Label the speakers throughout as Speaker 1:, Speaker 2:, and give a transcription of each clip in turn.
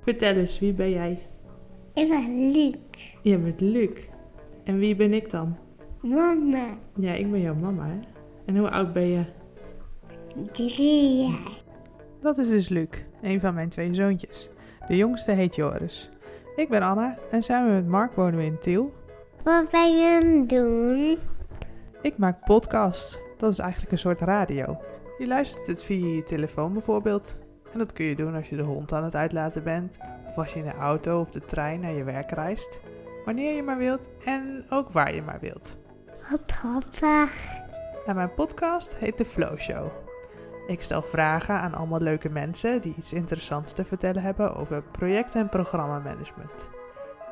Speaker 1: Vertel eens, wie ben jij?
Speaker 2: Ik ben Luc.
Speaker 1: Je bent Luc. En wie ben ik dan?
Speaker 2: Mama.
Speaker 1: Ja, ik ben jouw mama, hè? En hoe oud ben je?
Speaker 2: Drie jaar.
Speaker 1: Dat is dus Luc, een van mijn twee zoontjes. De jongste heet Joris. Ik ben Anna en samen met Mark wonen we in Tiel.
Speaker 2: Wat ben je aan het doen?
Speaker 1: Ik maak podcasts. Dat is eigenlijk een soort radio. Je luistert het via je telefoon bijvoorbeeld. En dat kun je doen als je de hond aan het uitlaten bent. Of als je in de auto of de trein naar je werk reist. Wanneer je maar wilt en ook waar je maar wilt.
Speaker 2: Wat grappig.
Speaker 1: En mijn podcast heet The Flow Show. Ik stel vragen aan allemaal leuke mensen die iets interessants te vertellen hebben over project- en programmamanagement.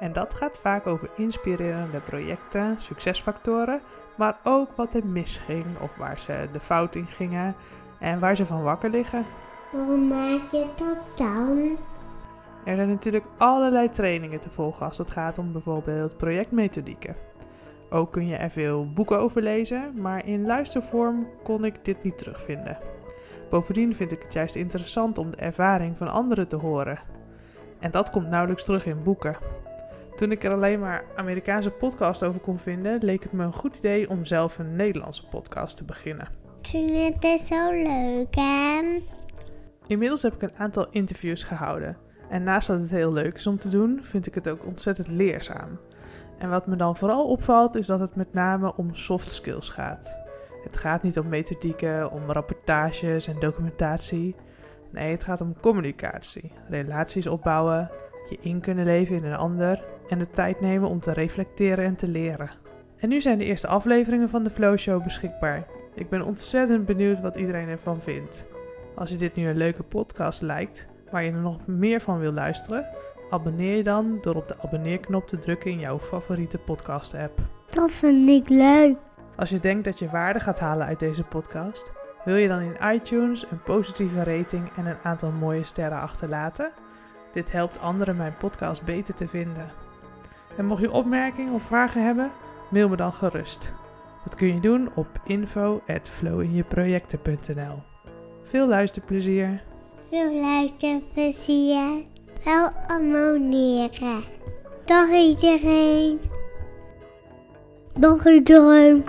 Speaker 1: En dat gaat vaak over inspirerende projecten, succesfactoren, maar ook wat er misging of waar ze de fout in gingen en waar ze van wakker liggen.
Speaker 2: Hoe maak je dat dan?
Speaker 1: Er zijn natuurlijk allerlei trainingen te volgen als het gaat om bijvoorbeeld projectmethodieken. Ook kun je er veel boeken over lezen, maar in luistervorm kon ik dit niet terugvinden. Bovendien vind ik het juist interessant om de ervaring van anderen te horen. En dat komt nauwelijks terug in boeken. Toen ik er alleen maar Amerikaanse podcasts over kon vinden, leek het me een goed idee om zelf een Nederlandse podcast te beginnen.
Speaker 2: Toen het is zo leuk en...
Speaker 1: Inmiddels heb ik een aantal interviews gehouden. En naast dat het heel leuk is om te doen, vind ik het ook ontzettend leerzaam. En wat me dan vooral opvalt, is dat het met name om soft skills gaat. Het gaat niet om methodieken, om rapportages en documentatie. Nee, het gaat om communicatie, relaties opbouwen, je in kunnen leven in een ander en de tijd nemen om te reflecteren en te leren. En nu zijn de eerste afleveringen van de Flow Show beschikbaar. Ik ben ontzettend benieuwd wat iedereen ervan vindt. Als je dit nu een leuke podcast lijkt, waar je er nog meer van wil luisteren, abonneer je dan door op de abonneerknop te drukken in jouw favoriete podcast-app.
Speaker 2: Dat vind ik leuk.
Speaker 1: Als je denkt dat je waarde gaat halen uit deze podcast, wil je dan in iTunes een positieve rating en een aantal mooie sterren achterlaten? Dit helpt anderen mijn podcast beter te vinden. En mocht je opmerkingen of vragen hebben, mail me dan gerust. Dat kun je doen op info@flowinjeprojecten.nl. Veel luisterplezier.
Speaker 2: Veel luisterplezier. Wel abonneren. Dag iedereen. Dag iedereen.